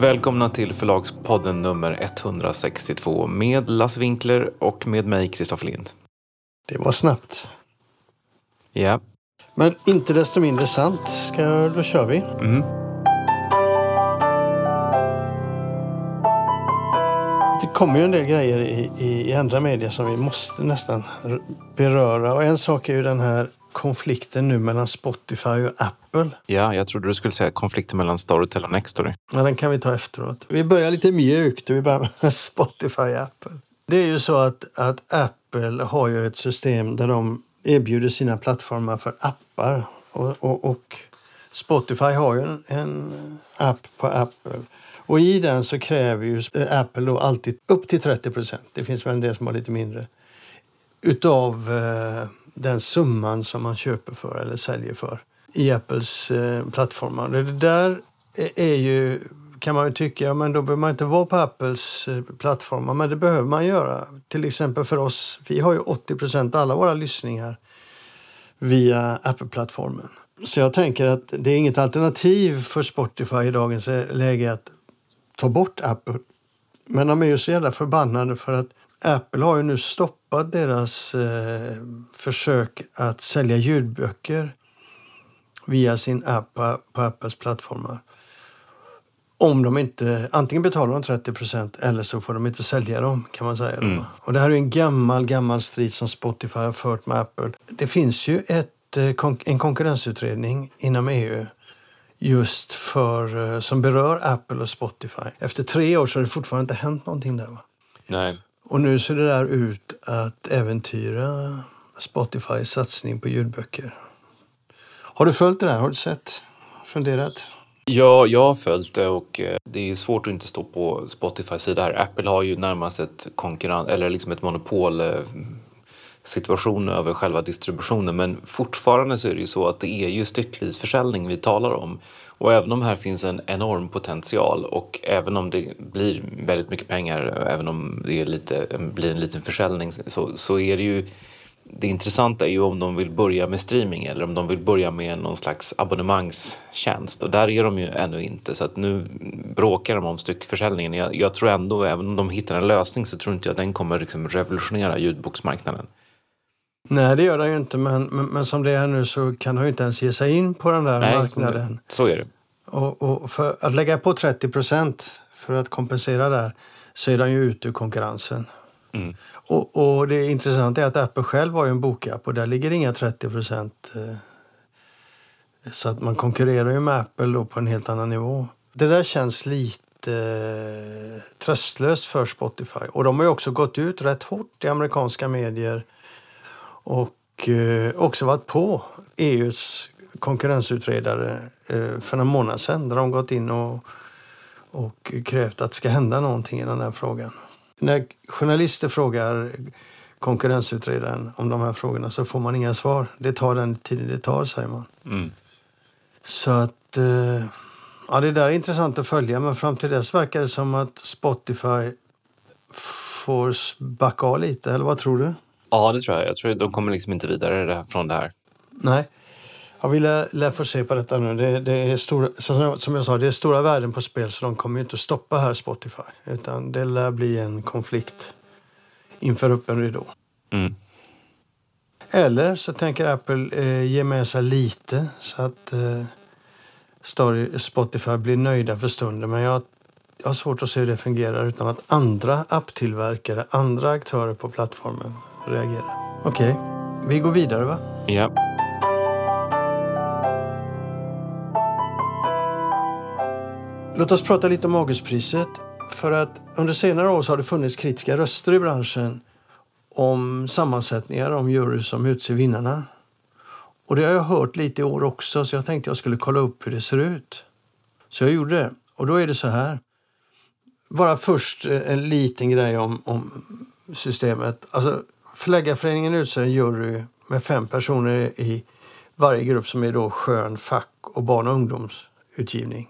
Välkomna till Förlagspodden nummer 162 med Lasse Winkler och med mig, Kristoffer Lind. Det var snabbt. Ja. Men inte desto mindre sant. Ska, då kör vi. Mm. Det kommer ju en del grejer i, i, i andra medier som vi måste nästan beröra. Och en sak är ju den här konflikten nu mellan Spotify och Apple. Ja, jag trodde du skulle säga konflikten mellan Storytel och Nextory. Ja, den kan vi ta efteråt. Vi börjar lite mjukt och vi börjar med Spotify och Apple. Det är ju så att, att Apple har ju ett system där de erbjuder sina plattformar för appar. Och, och, och Spotify har ju en, en app på Apple. Och i den så kräver ju Apple då alltid upp till 30 procent. Det finns väl en del som har lite mindre. Utav eh, den summan som man köper för eller säljer för i Apples eh, plattformar. Det där är, ju, kan man ju tycka, ja, men då behöver man inte vara på Apples eh, plattformar. Men det behöver man göra. Till exempel för oss, vi har ju 80 procent av alla våra lyssningar via Apple-plattformen. Så jag tänker att det är inget alternativ för Spotify i dagens eh, läge att ta bort Apple. Men de är ju så jävla förbannade för att Apple har ju nu stoppat deras eh, försök att sälja ljudböcker via sin app på, Apples plattformar. Om de inte, antingen betalar de 30 procent eller så får de inte sälja dem kan man säga. Mm. Och det här är en gammal, gammal strid som Spotify har fört med Apple. Det finns ju ett, eh, en konkurrensutredning inom EU just för, eh, som berör Apple och Spotify. Efter tre år så har det fortfarande inte hänt någonting där. Va? Nej. Och nu ser det där ut att äventyra Spotifys satsning på ljudböcker. Har du följt det där? Har du sett? Funderat? Ja, jag har följt det och eh, det är svårt att inte stå på Spotifys sida här. Apple har ju närmast ett konkurrens eller liksom ett monopol eh, situation över själva distributionen men fortfarande så är det ju så att det är ju styckvis försäljning vi talar om. Och även om här finns en enorm potential och även om det blir väldigt mycket pengar, även om det är lite, blir en liten försäljning så, så är det ju det intressanta är ju om de vill börja med streaming eller om de vill börja med någon slags abonnemangstjänst och där är de ju ännu inte så att nu bråkar de om styckförsäljningen. Jag, jag tror ändå, även om de hittar en lösning så tror inte jag att den kommer liksom revolutionera ljudboksmarknaden. Nej, det gör den ju inte. Men, men, men som det är nu så kan de ju inte ens ge sig in på den där Nej, marknaden. så är det. Och, och för att lägga på 30 procent för att kompensera där så är de ju ute ur konkurrensen. Mm. Och, och det intressanta är att Apple själv har ju en bokapp och där ligger inga 30 procent. eh, Så att man konkurrerar ju med Apple då på en helt annan nivå. Det där känns lite eh, tröstlöst för Spotify. Och de har ju också gått ut rätt hårt i amerikanska medier och eh, också varit på EUs konkurrensutredare eh, för några månader sedan där de gått in och, och krävt att det ska hända någonting i den här frågan. När journalister frågar konkurrensutredaren om de här frågorna så får man inga svar. Det tar den tiden det tar, säger man. Mm. Så att... Eh, ja, det där är intressant att följa, men fram till dess verkar det som att Spotify får backa av lite, eller vad tror du? Ja, det tror jag. Jag tror de kommer liksom inte vidare från det här. Nej. Ja, vi lär, lär få se på detta nu. Det, det är stora, som, jag- sa, det är stora värden på spel så de kommer inte att stoppa här Spotify. Utan det lär bli en konflikt inför öppen ridå. Mm. Eller så tänker Apple eh, ge med sig lite så att eh, Story, Spotify blir nöjda för stunden. Men jag, jag har svårt att se hur det fungerar utan att andra apptillverkare, andra aktörer på plattformen reagerar. Okej, vi går vidare va? Ja. Låt oss prata lite om Augustpriset. För att under senare år har det funnits kritiska röster i branschen om sammansättningar, om jury som utser vinnarna. Och det har jag hört lite i år också, så jag tänkte jag skulle kolla upp hur det ser ut. Så jag gjorde det. Och då är det så här. Bara först en liten grej om, om systemet. Alltså, Förläggarföreningen utser en jury med fem personer i varje grupp som är då skön, fack och barn och ungdomsutgivning.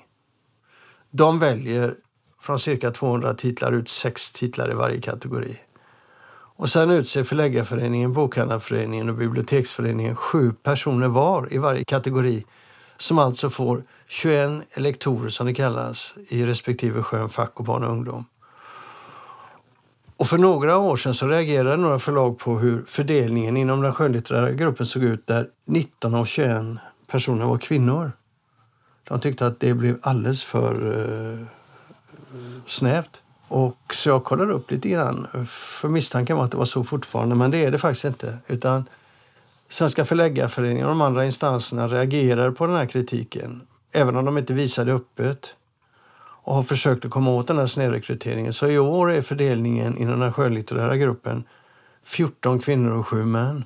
De väljer från cirka 200 titlar ut sex titlar i varje kategori. Och sen utser Förläggarföreningen, Bokhandlarföreningen och Biblioteksföreningen sju personer var i varje kategori som alltså får 21 elektorer som det kallas i respektive skön fack och barn och ungdom. Och för några år sedan så reagerade några förlag på hur fördelningen inom den skönlitterära gruppen såg ut där 19 av 21 personer var kvinnor. De tyckte att det blev alldeles för uh, snävt. Och så jag kollade upp lite grann. För misstanken var att det var så fortfarande, men det är det faktiskt inte. Utan Svenska förläggarföreningen och de andra instanserna reagerar på den här kritiken, även om de inte visade öppet och har försökt att komma åt den här snedrekryteringen. Så i år är fördelningen inom den skönlitterära gruppen 14 kvinnor och 7 män.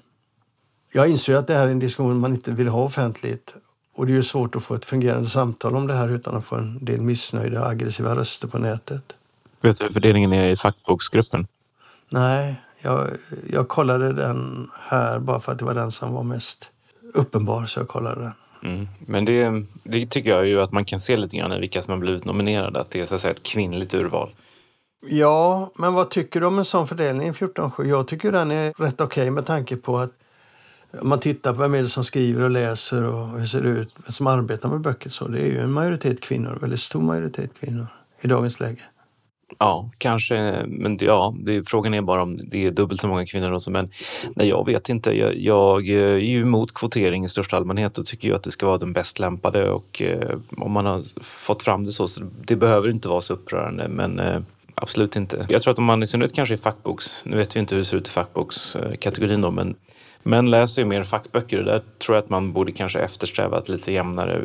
Jag inser att det här är en diskussion man inte vill ha offentligt och det är ju svårt att få ett fungerande samtal om det här utan att få en del missnöjda och aggressiva röster på nätet. Vet du hur fördelningen är i fackboksgruppen? Nej, jag, jag kollade den här bara för att det var den som var mest uppenbar, så jag kollade den. Mm. Men det, det, tycker jag ju att man kan se lite grann i vilka som har blivit nominerade, att det är så att säga ett kvinnligt urval. Ja, men vad tycker du om en sån fördelning 14-7? Jag tycker den är rätt okej okay med tanke på att om man tittar på vem är det som skriver och läser och hur ser det ut, vem som arbetar med böcker så. Det är ju en majoritet kvinnor, en väldigt stor majoritet kvinnor i dagens läge. Ja, kanske. Men ja, det, frågan är bara om det är dubbelt så många kvinnor. Också. Men nej, jag vet inte. Jag, jag eh, är ju emot kvotering i största allmänhet och tycker ju att det ska vara den bäst lämpade. Och eh, om man har fått fram det så, så det behöver inte vara så upprörande. Men eh, absolut inte. Jag tror att om man i synnerhet kanske är fackboks, nu vet vi inte hur det ser ut i fackbokskategorin då, men män läser ju mer fackböcker och där tror jag att man borde kanske eftersträva ett lite jämnare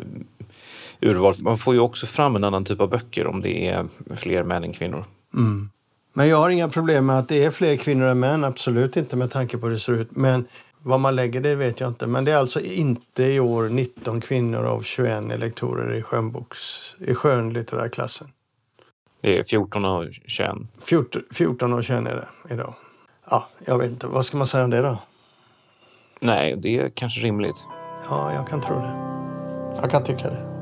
urval. Man får ju också fram en annan typ av böcker om det är fler män än kvinnor. Mm. Men jag har inga problem med att det är fler kvinnor än män, absolut inte med tanke på hur det ser ut. Men vad man lägger det vet jag inte. Men det är alltså inte i år 19 kvinnor av 21 elektorer i, skönboks, i skönlitterärklassen. Det är 14 av 21. 14, 14 av 21 är det idag. Ja, jag vet inte. Vad ska man säga om det då? Nej, det är kanske rimligt. Ja, jag kan tro det. Jag kan tycka det.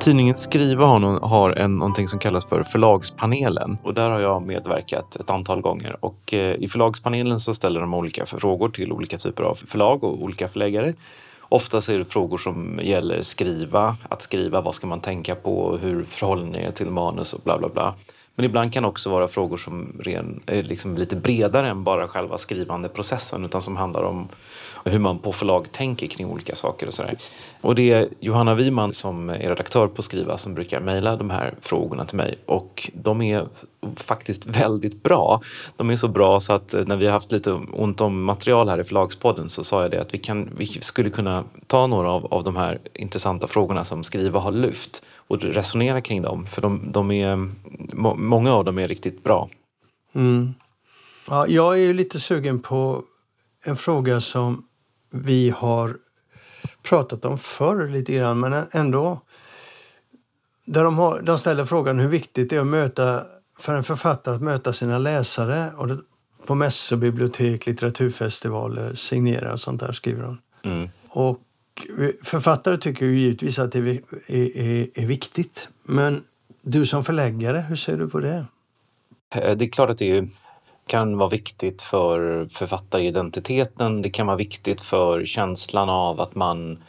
Tidningen Skriva har, någon, har en, någonting som kallas för Förlagspanelen och där har jag medverkat ett antal gånger. Och eh, I Förlagspanelen så ställer de olika frågor till olika typer av förlag och olika förläggare. Oftast är det frågor som gäller skriva, att skriva, vad ska man tänka på, hur förhåller ni er till manus och bla bla bla. Men ibland kan också vara frågor som ren, är liksom lite bredare än bara själva skrivandeprocessen utan som handlar om hur man på förlag tänker kring olika saker och sådär. Och det är Johanna Wiman som är redaktör på Skriva som brukar mejla de här frågorna till mig och de är faktiskt väldigt bra. De är så bra så att eh, när vi har haft lite ont om material här i Förlagspodden så sa jag det att vi, kan, vi skulle kunna ta några av, av de här intressanta frågorna som Skriva har lyft och resonera kring dem. För de, de är, många av dem är riktigt bra. Mm. Ja, jag är ju lite sugen på en fråga som vi har pratat om förr lite grann, men ändå. Där de, har, de ställer frågan hur viktigt det är att möta, för en författare att möta sina läsare och det, på mässor, bibliotek, litteraturfestivaler, signera och sånt där skriver de. Mm. Och författare tycker ju givetvis att det är, är, är, viktigt. Men du som förläggare, hur ser du på det? Eh, det är klart att det är kan vara viktigt för författaridentiteten. Det kan vara viktigt för känslan av att man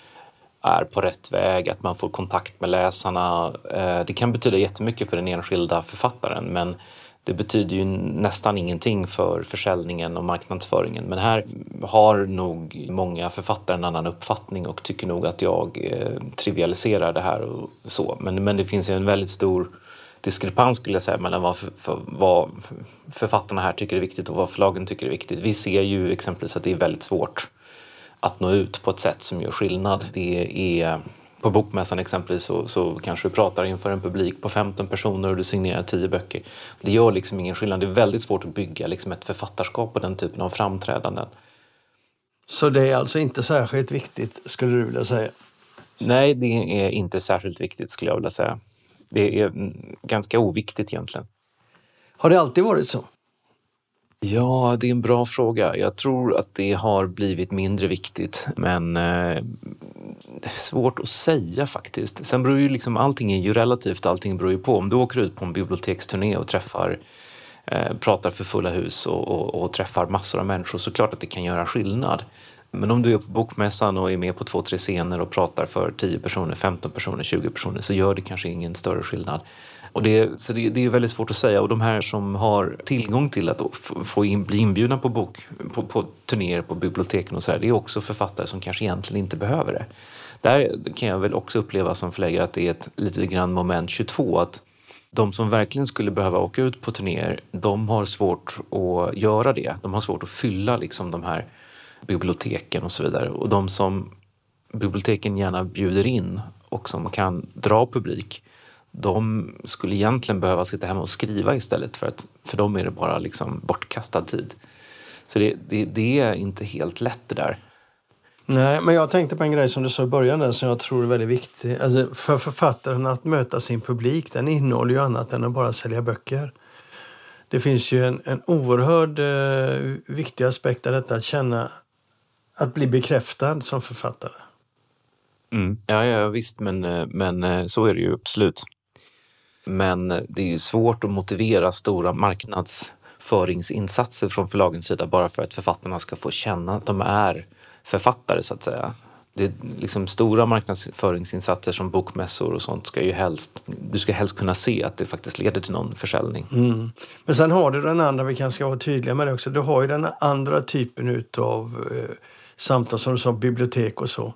är på rätt väg, att man får kontakt med läsarna. Eh, det kan betyda jättemycket för den enskilda författaren men det betyder ju nästan ingenting för försäljningen och marknadsföringen. Men här har nog många författare en annan uppfattning och tycker nog att jag eh, trivialiserar det här och så. Men, men det finns en väldigt stor diskrepans skulle jag säga mellan vad, för, för, vad författarna här tycker är viktigt och vad förlagen tycker är viktigt. Vi ser ju exempelvis att det är väldigt svårt att nå ut på ett sätt som gör skillnad. Det är på Bokmässan exempelvis så, så kanske du pratar inför en publik på 15 personer och du signerar 10 böcker. Det gör liksom ingen skillnad. Det är väldigt svårt att bygga liksom ett författarskap på den typen av framträdanden. Så det är alltså inte särskilt viktigt skulle du vilja säga? Nej, det är inte särskilt viktigt skulle jag vilja säga. Det är ganska oviktigt egentligen. Har det alltid varit så? Ja, det är en bra fråga. Jag tror att det har blivit mindre viktigt, men eh, det är svårt att säga faktiskt. Sen beror ju liksom, allting är ju relativt, allting beror ju på. Om du åker ut på en biblioteksturné och träffar eh, pratar för fulla hus och, och, och träffar massor av människor så klart att det kan göra skillnad. Men om du är på bokmässan och är med på två, tre scener och pratar för 10 personer, 15 personer, 20 personer så gör det kanske ingen större skillnad. Och det, så det, det är väldigt svårt att säga och de här som har tillgång till att få in, bli inbjudna på, bok, på, på turnéer på biblioteken och så här, det är också författare som kanske egentligen inte behöver det. Där kan jag väl också uppleva som förläggare att det är ett lite grann moment 22 att de som verkligen skulle behöva åka ut på turnéer, de har svårt att göra det. De har svårt att fylla liksom de här biblioteken och så vidare. Och de som biblioteken gärna bjuder in och som kan dra publik, de skulle egentligen behöva sitta hemma och skriva istället för att för dem är det bara liksom bortkastad tid. Så det, det, det är inte helt lätt det där. Nej, men jag tänkte på en grej som du sa i början där som jag tror är väldigt viktig. Alltså för författaren att möta sin publik, den innehåller ju annat än att bara sälja böcker. Det finns ju en, en oerhörd eh, viktig aspekt av detta, att känna, att bli bekräftad som författare. Mm. Ja, ja, visst, men, eh, men eh, så är det ju absolut. Men det är ju svårt att motivera stora marknadsföringsinsatser från förlagens sida bara för att författarna ska få känna att de är författare så att säga. Det är liksom stora marknadsföringsinsatser som bokmässor och sånt ska ju helst, du ska helst kunna se att det faktiskt leder till någon försäljning. Mm. Men sen har du den andra, vi kanske ska vara tydliga med det också, du har ju den andra typen utav eh, samtal som du sa, bibliotek och så.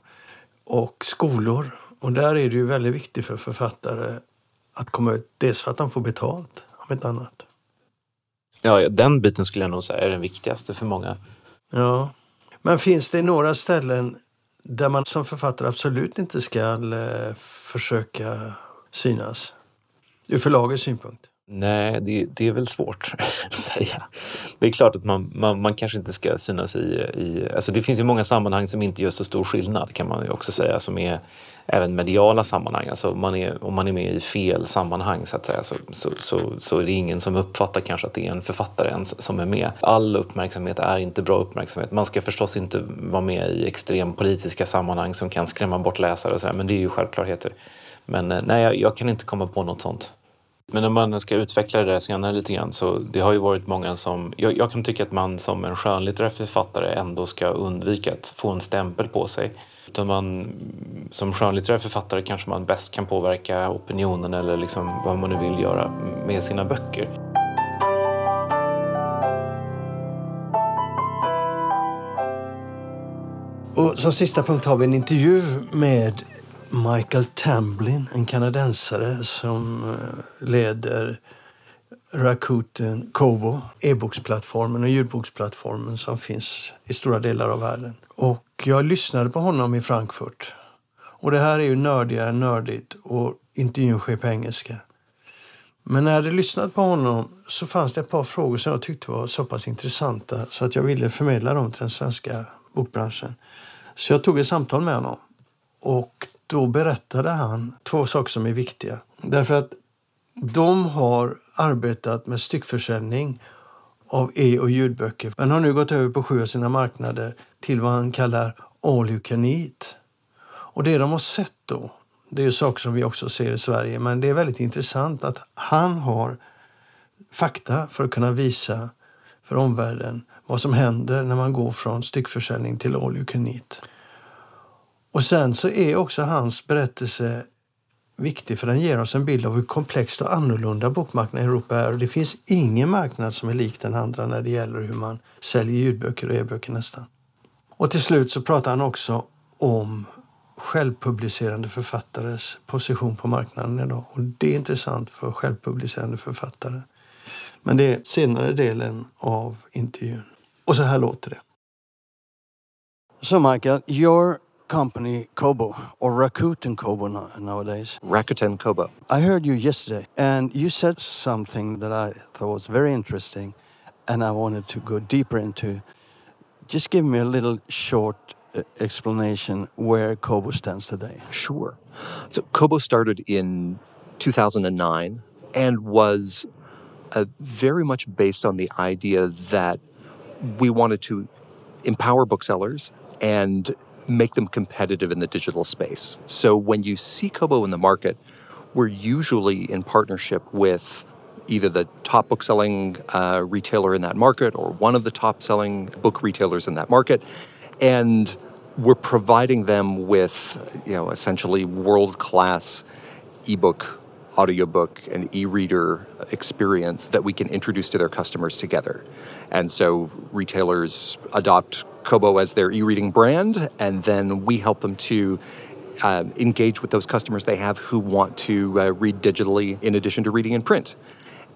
Och skolor. Och där är det ju väldigt viktigt för författare att komma ut, dels för att de får betalt, om ett annat. Ja, den biten skulle jag nog säga är den viktigaste för många. Ja. Men finns det några ställen där man som författare absolut inte ska eh, försöka synas? Ur förlagets synpunkt. Nej, det, det, är väl svårt att säga. Det är klart att man, man, man kanske inte ska synas i, i... Alltså det finns ju många sammanhang som inte gör så stor skillnad kan man ju också säga, som är även mediala sammanhang. Alltså man är, om man är med i fel sammanhang så att säga så, så, så, så, är det ingen som uppfattar kanske att det är en författare ens som är med. All uppmärksamhet är inte bra uppmärksamhet. Man ska förstås inte vara med i extrempolitiska sammanhang som kan skrämma bort läsare och så men det är ju självklarheter. Men eh, nej, jag, jag kan inte komma på något sånt. Men om man ska utveckla det där senare lite grann så det har ju varit många som... Jag, jag kan tycka att man som en skönlitterär författare ändå ska undvika att få en stämpel på sig. Utan man, som skönlitterär författare kanske man bäst kan påverka opinionen eller liksom vad man nu vill göra med sina böcker. Och som sista punkt har vi en intervju med Michael Tamblin, en kanadensare som eh, leder Rakuten Kobo, e-boksplattformen och ljudboksplattformen som finns i stora delar av världen. Och jag lyssnade på honom i Frankfurt. Och det här är ju nördigare än nördigt och intervjun sker på engelska. Men när jag hade lyssnat på honom så fanns det ett par frågor som jag tyckte var så pass intressanta så att jag ville förmedla dem till den svenska bokbranschen. Så jag tog ett samtal med honom. Och då berättade han två saker som är viktiga. Därför att de har arbetat med styckförsäljning av e och ljudböcker men har nu gått över på sju av sina marknader till vad han kallar all you can eat. Och det de har sett då, det är ju saker som vi också ser i Sverige, men det är väldigt intressant att han har fakta för att kunna visa för omvärlden vad som händer när man går från styckförsäljning till all you can eat. Och sen så är också hans berättelse viktig för den ger oss en bild av hur komplext och annorlunda bokmarknaden i Europa är. Och det finns ingen marknad som är lik den andra när det gäller hur man säljer ljudböcker och e-böcker nästan. Och till slut så pratar han också om självpublicerande författares position på marknaden idag. Och det är intressant för självpublicerande författare. Men det är senare delen av intervjun. Och så här låter det. So Michael, your company Kobo or Rakuten Kobo nowadays. Rakuten Kobo. I heard you yesterday and you said something that I thought was very interesting and I wanted to go deeper into. Just give me a little short uh, explanation where Kobo stands today. Sure. So Kobo started in 2009 and was uh, very much based on the idea that we wanted to empower booksellers and make them competitive in the digital space. So when you see Kobo in the market, we're usually in partnership with either the top book selling uh, retailer in that market or one of the top selling book retailers in that market. And we're providing them with, you know, essentially world class ebook, audiobook, and e reader experience that we can introduce to their customers together. And so retailers adopt Kobo as their e reading brand, and then we help them to uh, engage with those customers they have who want to uh, read digitally in addition to reading in print.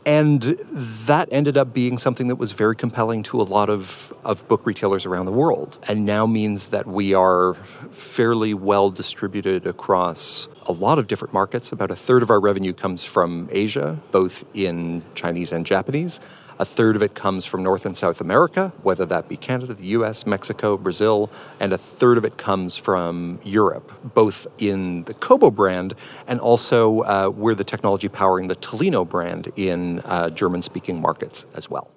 And that ended up being something that was very compelling to a lot of, of book retailers around the world, and now means that we are fairly well distributed across a lot of different markets. About a third of our revenue comes from Asia, both in Chinese and Japanese. A third of it comes from North and South America, whether that be Canada, the US, Mexico, Brazil, and a third of it comes from Europe, both in the Kobo brand and also uh, we're the technology powering the Tolino brand in uh, German speaking markets as well.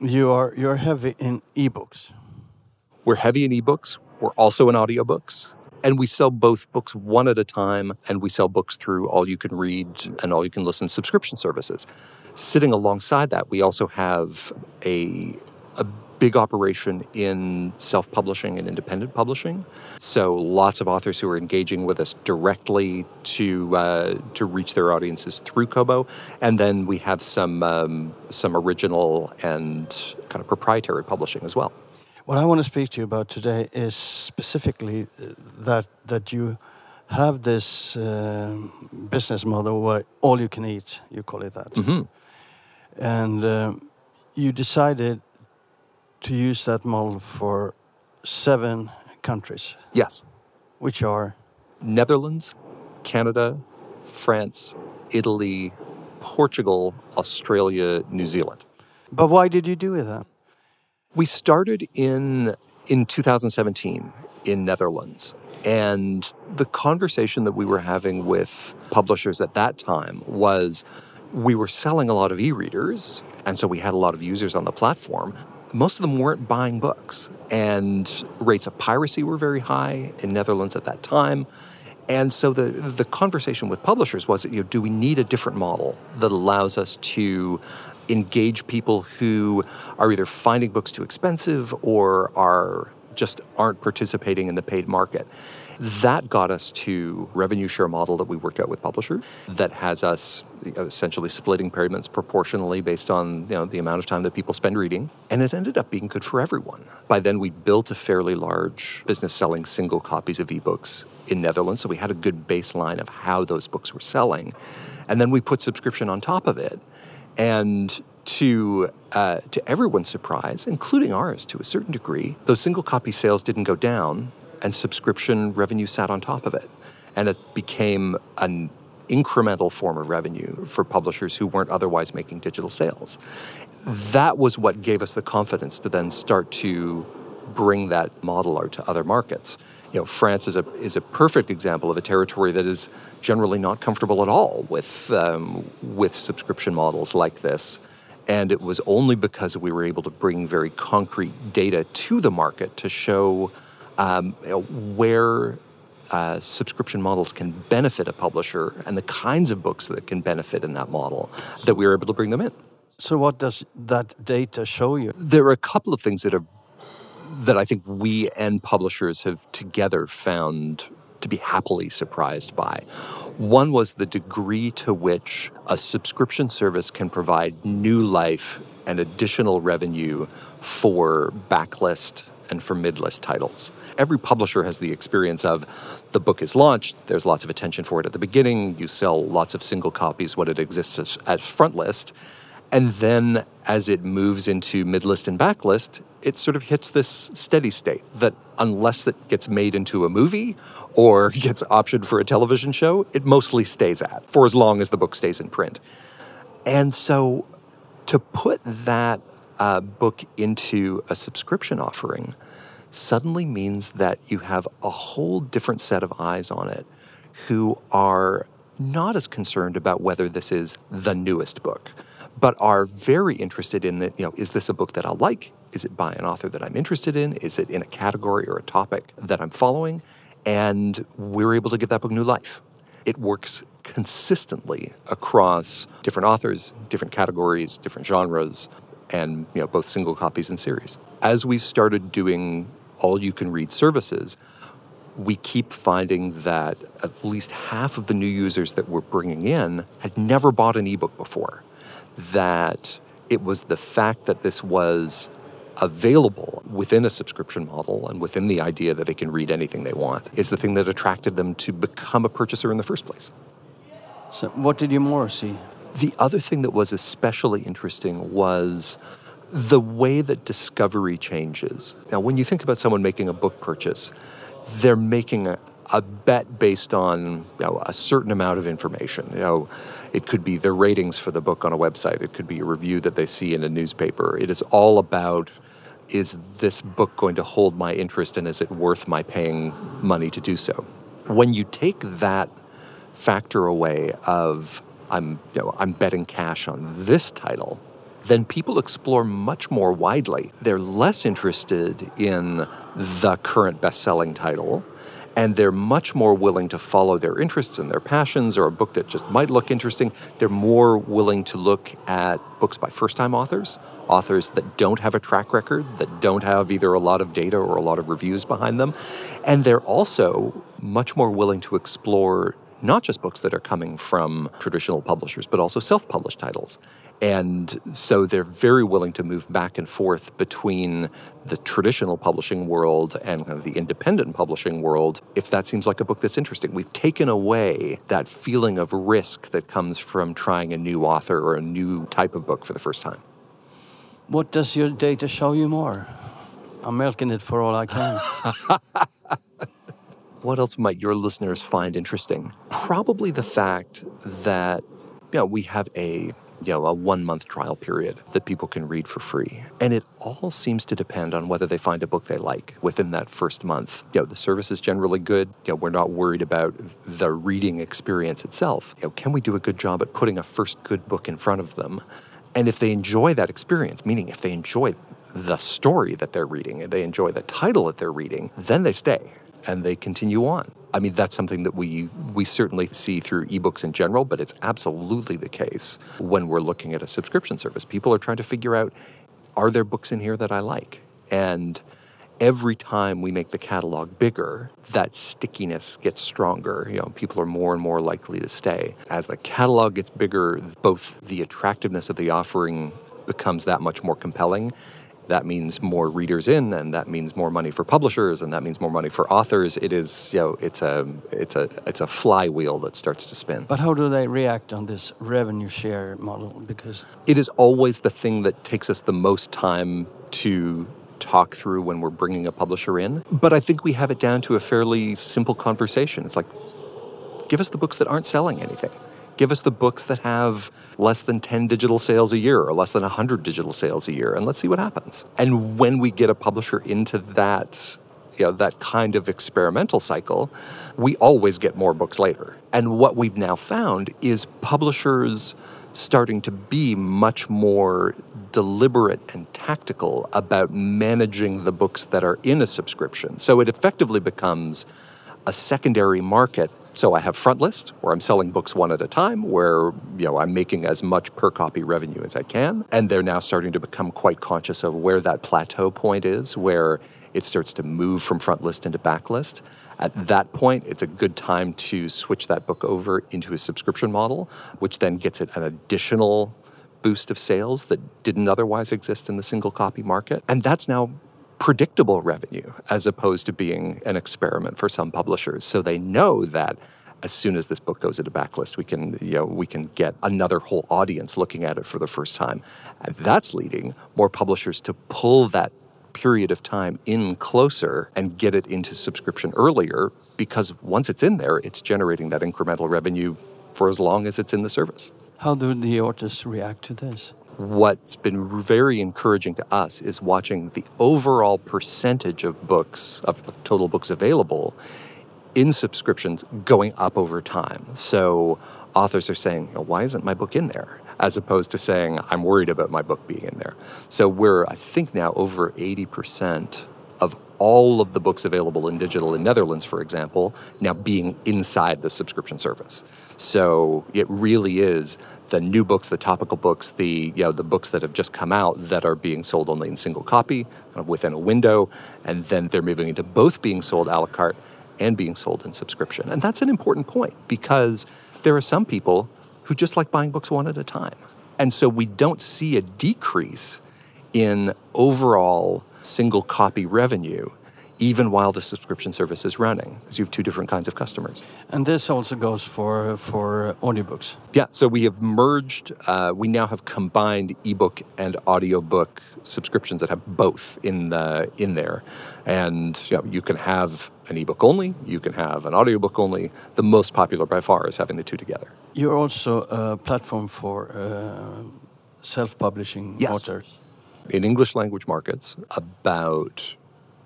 You are you're heavy in ebooks. We're heavy in ebooks. We're also in audiobooks. And we sell both books one at a time, and we sell books through all you can read and all you can listen subscription services. Sitting alongside that, we also have a, a big operation in self publishing and independent publishing. So lots of authors who are engaging with us directly to uh, to reach their audiences through Kobo, and then we have some um, some original and kind of proprietary publishing as well. What I want to speak to you about today is specifically uh, that that you have this uh, business model where all you can eat, you call it that. Mm-hmm. And um, you decided to use that model for seven countries, Yes. which are Netherlands, Canada, France, Italy, Portugal, Australia, New Zealand. But why did you do it then? We started in in 2017 in Netherlands. And the conversation that we were having with publishers at that time was we were selling a lot of e-readers, and so we had a lot of users on the platform. Most of them weren't buying books, and rates of piracy were very high in Netherlands at that time. And so the the conversation with publishers was, you know, do we need a different model that allows us to engage people who are either finding books too expensive or are just aren't participating in the paid market. That got us to revenue share model that we worked out with publishers that has us essentially splitting payments proportionally based on you know the amount of time that people spend reading and it ended up being good for everyone. By then we built a fairly large business selling single copies of ebooks in Netherlands so we had a good baseline of how those books were selling. And then we put subscription on top of it. And to uh, to everyone's surprise, including ours to a certain degree, those single copy sales didn't go down, and subscription revenue sat on top of it, and it became an incremental form of revenue for publishers who weren't otherwise making digital sales. That was what gave us the confidence to then start to bring that model out to other markets. You know, France is a is a perfect example of a territory that is generally not comfortable at all with um, with subscription models like this. And it was only because we were able to bring very concrete data to the market to show um, where uh, subscription models can benefit a publisher and the kinds of books that can benefit in that model that we were able to bring them in. So, what does that data show you? There are a couple of things that are that I think we and publishers have together found to be happily surprised by. One was the degree to which a subscription service can provide new life and additional revenue for backlist and for midlist titles. Every publisher has the experience of the book is launched, there's lots of attention for it at the beginning, you sell lots of single copies when it exists as, as front list. And then as it moves into midlist and backlist, it sort of hits this steady state that unless it gets made into a movie or gets optioned for a television show, it mostly stays at for as long as the book stays in print. And so to put that uh, book into a subscription offering suddenly means that you have a whole different set of eyes on it who are not as concerned about whether this is the newest book, but are very interested in that, you know, is this a book that I'll like? Is it by an author that I'm interested in? Is it in a category or a topic that I'm following? And we're able to give that book new life. it works consistently across different authors, different categories, different genres, and you know both single copies and series. As we started doing all you can read services, we keep finding that at least half of the new users that we're bringing in had never bought an ebook before. That it was the fact that this was available within a subscription model and within the idea that they can read anything they want is the thing that attracted them to become a purchaser in the first place. So, what did you more see? The other thing that was especially interesting was the way that discovery changes. Now, when you think about someone making a book purchase, they're making a, a bet based on you know, a certain amount of information. You know, it could be their ratings for the book on a website. It could be a review that they see in a newspaper. It is all about is this book going to hold my interest and is it worth my paying money to do so? When you take that factor away of I'm you know, I'm betting cash on this title, then people explore much more widely. They're less interested in the current best-selling title and they're much more willing to follow their interests and their passions or a book that just might look interesting. They're more willing to look at books by first time authors, authors that don't have a track record, that don't have either a lot of data or a lot of reviews behind them. And they're also much more willing to explore not just books that are coming from traditional publishers, but also self published titles. And so they're very willing to move back and forth between the traditional publishing world and kind of the independent publishing world if that seems like a book that's interesting. We've taken away that feeling of risk that comes from trying a new author or a new type of book for the first time. What does your data show you more? I'm milking it for all I can. what else might your listeners find interesting? Probably the fact that you know, we have a you know, a one month trial period that people can read for free. And it all seems to depend on whether they find a book they like within that first month. You know, the service is generally good. You know, we're not worried about the reading experience itself. You know, can we do a good job at putting a first good book in front of them? And if they enjoy that experience, meaning if they enjoy the story that they're reading and they enjoy the title that they're reading, then they stay and they continue on. I mean, that's something that we we certainly see through ebooks in general, but it's absolutely the case when we're looking at a subscription service. People are trying to figure out are there books in here that I like? And every time we make the catalog bigger, that stickiness gets stronger. You know, people are more and more likely to stay. As the catalog gets bigger, both the attractiveness of the offering becomes that much more compelling that means more readers in and that means more money for publishers and that means more money for authors. It is you know it's a it's a it's a flywheel that starts to spin. But how do they react on this revenue share model? Because it is always the thing that takes us the most time to talk through when we're bringing a publisher in. But i think we have it down to a fairly simple conversation. It's like give us the books that aren't selling anything Give us the books that have less than 10 digital sales a year or less than 100 digital sales a year, and let's see what happens. And when we get a publisher into that, you know, that kind of experimental cycle, we always get more books later. And what we've now found is publishers starting to be much more deliberate and tactical about managing the books that are in a subscription. So it effectively becomes a secondary market so I have front list where I'm selling books one at a time, where you know I'm making as much per copy revenue as I can, and they're now starting to become quite conscious of where that plateau point is, where it starts to move from front list into backlist. At that point, it's a good time to switch that book over into a subscription model, which then gets it an additional boost of sales that didn't otherwise exist in the single copy market. And that's now predictable revenue as opposed to being an experiment for some publishers. So they know that as soon as this book goes into backlist, we can, you know, we can get another whole audience looking at it for the first time. And that's leading more publishers to pull that period of time in closer and get it into subscription earlier because once it's in there, it's generating that incremental revenue for as long as it's in the service. How do the authors react to this? What's been very encouraging to us is watching the overall percentage of books, of total books available in subscriptions going up over time. So authors are saying, why isn't my book in there? As opposed to saying, I'm worried about my book being in there. So we're, I think now, over 80% of all of the books available in digital in Netherlands, for example, now being inside the subscription service. So it really is the new books, the topical books, the you know the books that have just come out that are being sold only in single copy uh, within a window, and then they're moving into both being sold a la carte and being sold in subscription. And that's an important point because there are some people who just like buying books one at a time. And so we don't see a decrease in overall single copy revenue even while the subscription service is running because you have two different kinds of customers. And this also goes for for audiobooks. Yeah so we have merged uh, we now have combined ebook and audiobook subscriptions that have both in the in there. And you, know, you can have an ebook only you can have an audiobook only the most popular by far is having the two together. You're also a platform for uh, self-publishing yes. authors in english language markets about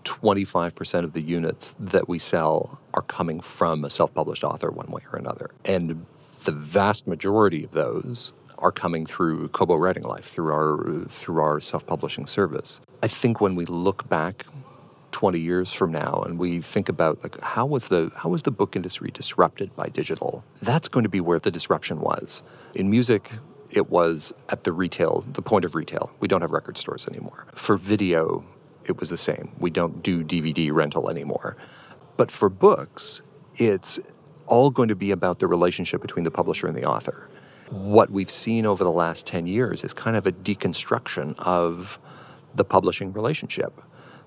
25% of the units that we sell are coming from a self published author one way or another. And the vast majority of those are coming through Kobo Writing Life, through our, through our self publishing service. I think when we look back 20 years from now and we think about like how was the how was the book industry disrupted by digital that's going to be where the disruption was in music it was at the retail the point of retail we don't have record stores anymore for video it was the same. We don't do DVD rental anymore. But for books, it's all going to be about the relationship between the publisher and the author. What we've seen over the last 10 years is kind of a deconstruction of the publishing relationship.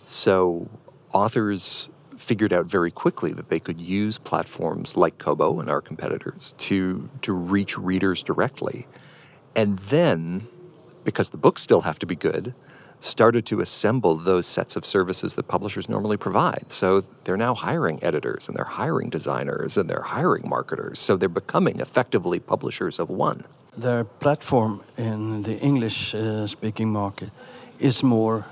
So authors figured out very quickly that they could use platforms like Kobo and our competitors to, to reach readers directly. And then, because the books still have to be good, started to assemble those sets of services that publishers normally provide. So they're now hiring editors and they're hiring designers and they're hiring marketers. So they're becoming effectively publishers of one. Their platform in the English uh, speaking market is more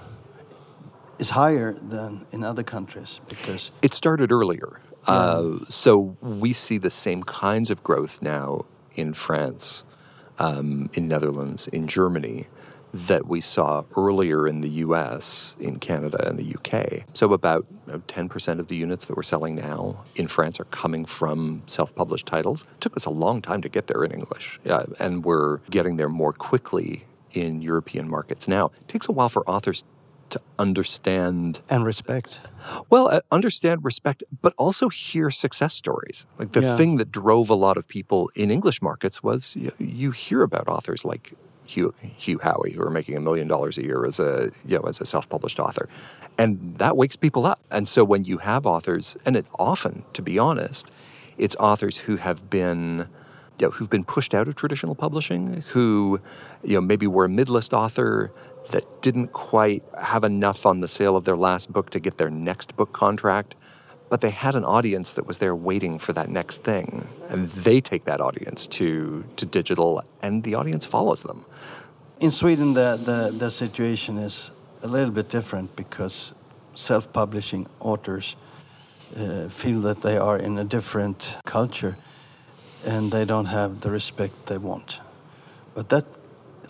is higher than in other countries because it started earlier. Yeah. Uh, so we see the same kinds of growth now in France, um, in Netherlands, in Germany that we saw earlier in the US, in Canada, and the UK. So, about you know, 10% of the units that we're selling now in France are coming from self published titles. It took us a long time to get there in English, and we're getting there more quickly in European markets now. It takes a while for authors to understand and respect. Well, uh, understand, respect, but also hear success stories. Like the yeah. thing that drove a lot of people in English markets was you, you hear about authors like Hugh, Hugh Howey, who are making a million dollars a year as a you know as a self-published author, and that wakes people up. And so when you have authors, and it often, to be honest, it's authors who have been you know, who've been pushed out of traditional publishing, who you know maybe were a mid-list author that didn't quite have enough on the sale of their last book to get their next book contract, but they had an audience that was there waiting for that next thing. And they take that audience to to digital and the audience follows them. In sweden the the, the situation is a little bit different because self-publishing authors uh, feel that they are in a different culture and they don't have the respect they want. But that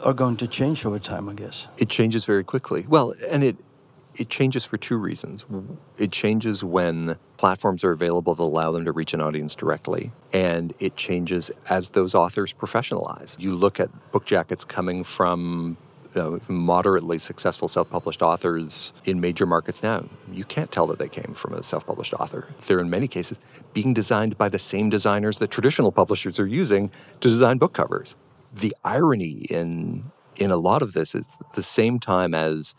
are going to change over time i guess it changes very quickly well and it it changes for two reasons. It changes when platforms are available to allow them to reach an audience directly, and it changes as those authors professionalize. You look at book jackets coming from you know, moderately successful self published authors in major markets now. You can't tell that they came from a self published author. They're, in many cases, being designed by the same designers that traditional publishers are using to design book covers. The irony in, in a lot of this is the same time as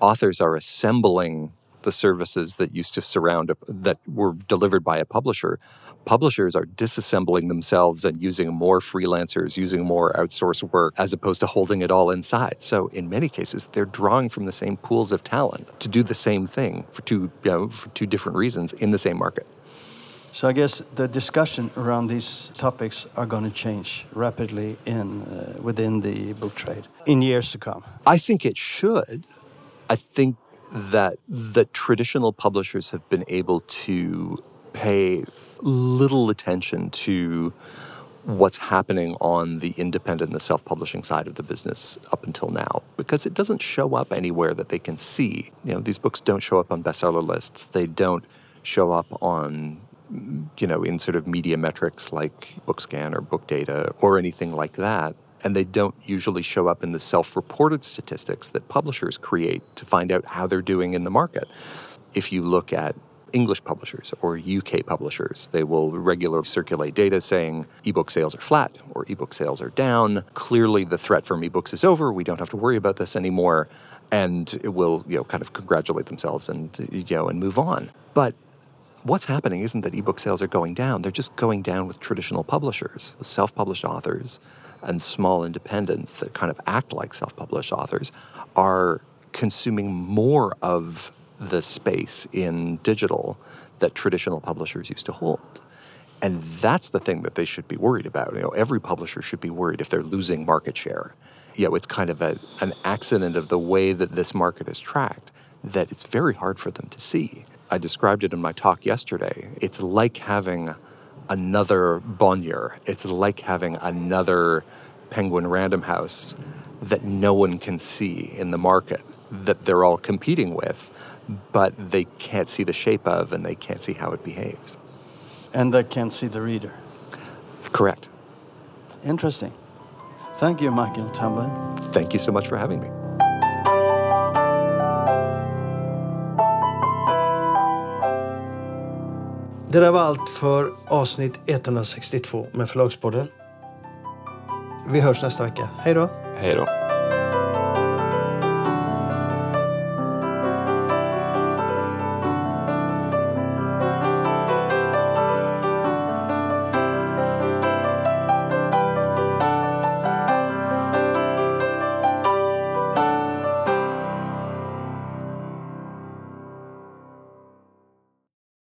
authors are assembling the services that used to surround a, that were delivered by a publisher publishers are disassembling themselves and using more freelancers using more outsourced work as opposed to holding it all inside. So in many cases they're drawing from the same pools of talent to do the same thing for two you know, for two different reasons in the same market so I guess the discussion around these topics are going to change rapidly in uh, within the book trade in years to come. I think it should. I think that the traditional publishers have been able to pay little attention to what's happening on the independent the self-publishing side of the business up until now because it doesn't show up anywhere that they can see. You know, these books don't show up on bestseller lists. They don't show up on you know, in sort of media metrics like Bookscan or Book Data or anything like that. And they don't usually show up in the self reported statistics that publishers create to find out how they're doing in the market. If you look at English publishers or UK publishers. They will regularly circulate data saying ebook sales are flat or ebook sales are down. Clearly, the threat from ebooks is over. We don't have to worry about this anymore. And it will, you know, kind of congratulate themselves and, you know, and move on. But what's happening isn't that ebook sales are going down. They're just going down with traditional publishers, self published authors, and small independents that kind of act like self published authors are consuming more of the space in digital that traditional publishers used to hold. And that's the thing that they should be worried about. You know, every publisher should be worried if they're losing market share. You know, it's kind of a, an accident of the way that this market is tracked that it's very hard for them to see. I described it in my talk yesterday. It's like having another Bonnier. It's like having another Penguin Random House that no one can see in the market that they're all competing with, but they can't see the shape of and they can't see how it behaves. And they can't see the reader. Correct. Interesting. Thank you, Michael Tamblyn. Thank you so much for having me. Det där var allt för avsnitt 162 med Förlagspodden. Vi hörs nästa vecka. Hej då! Hej då!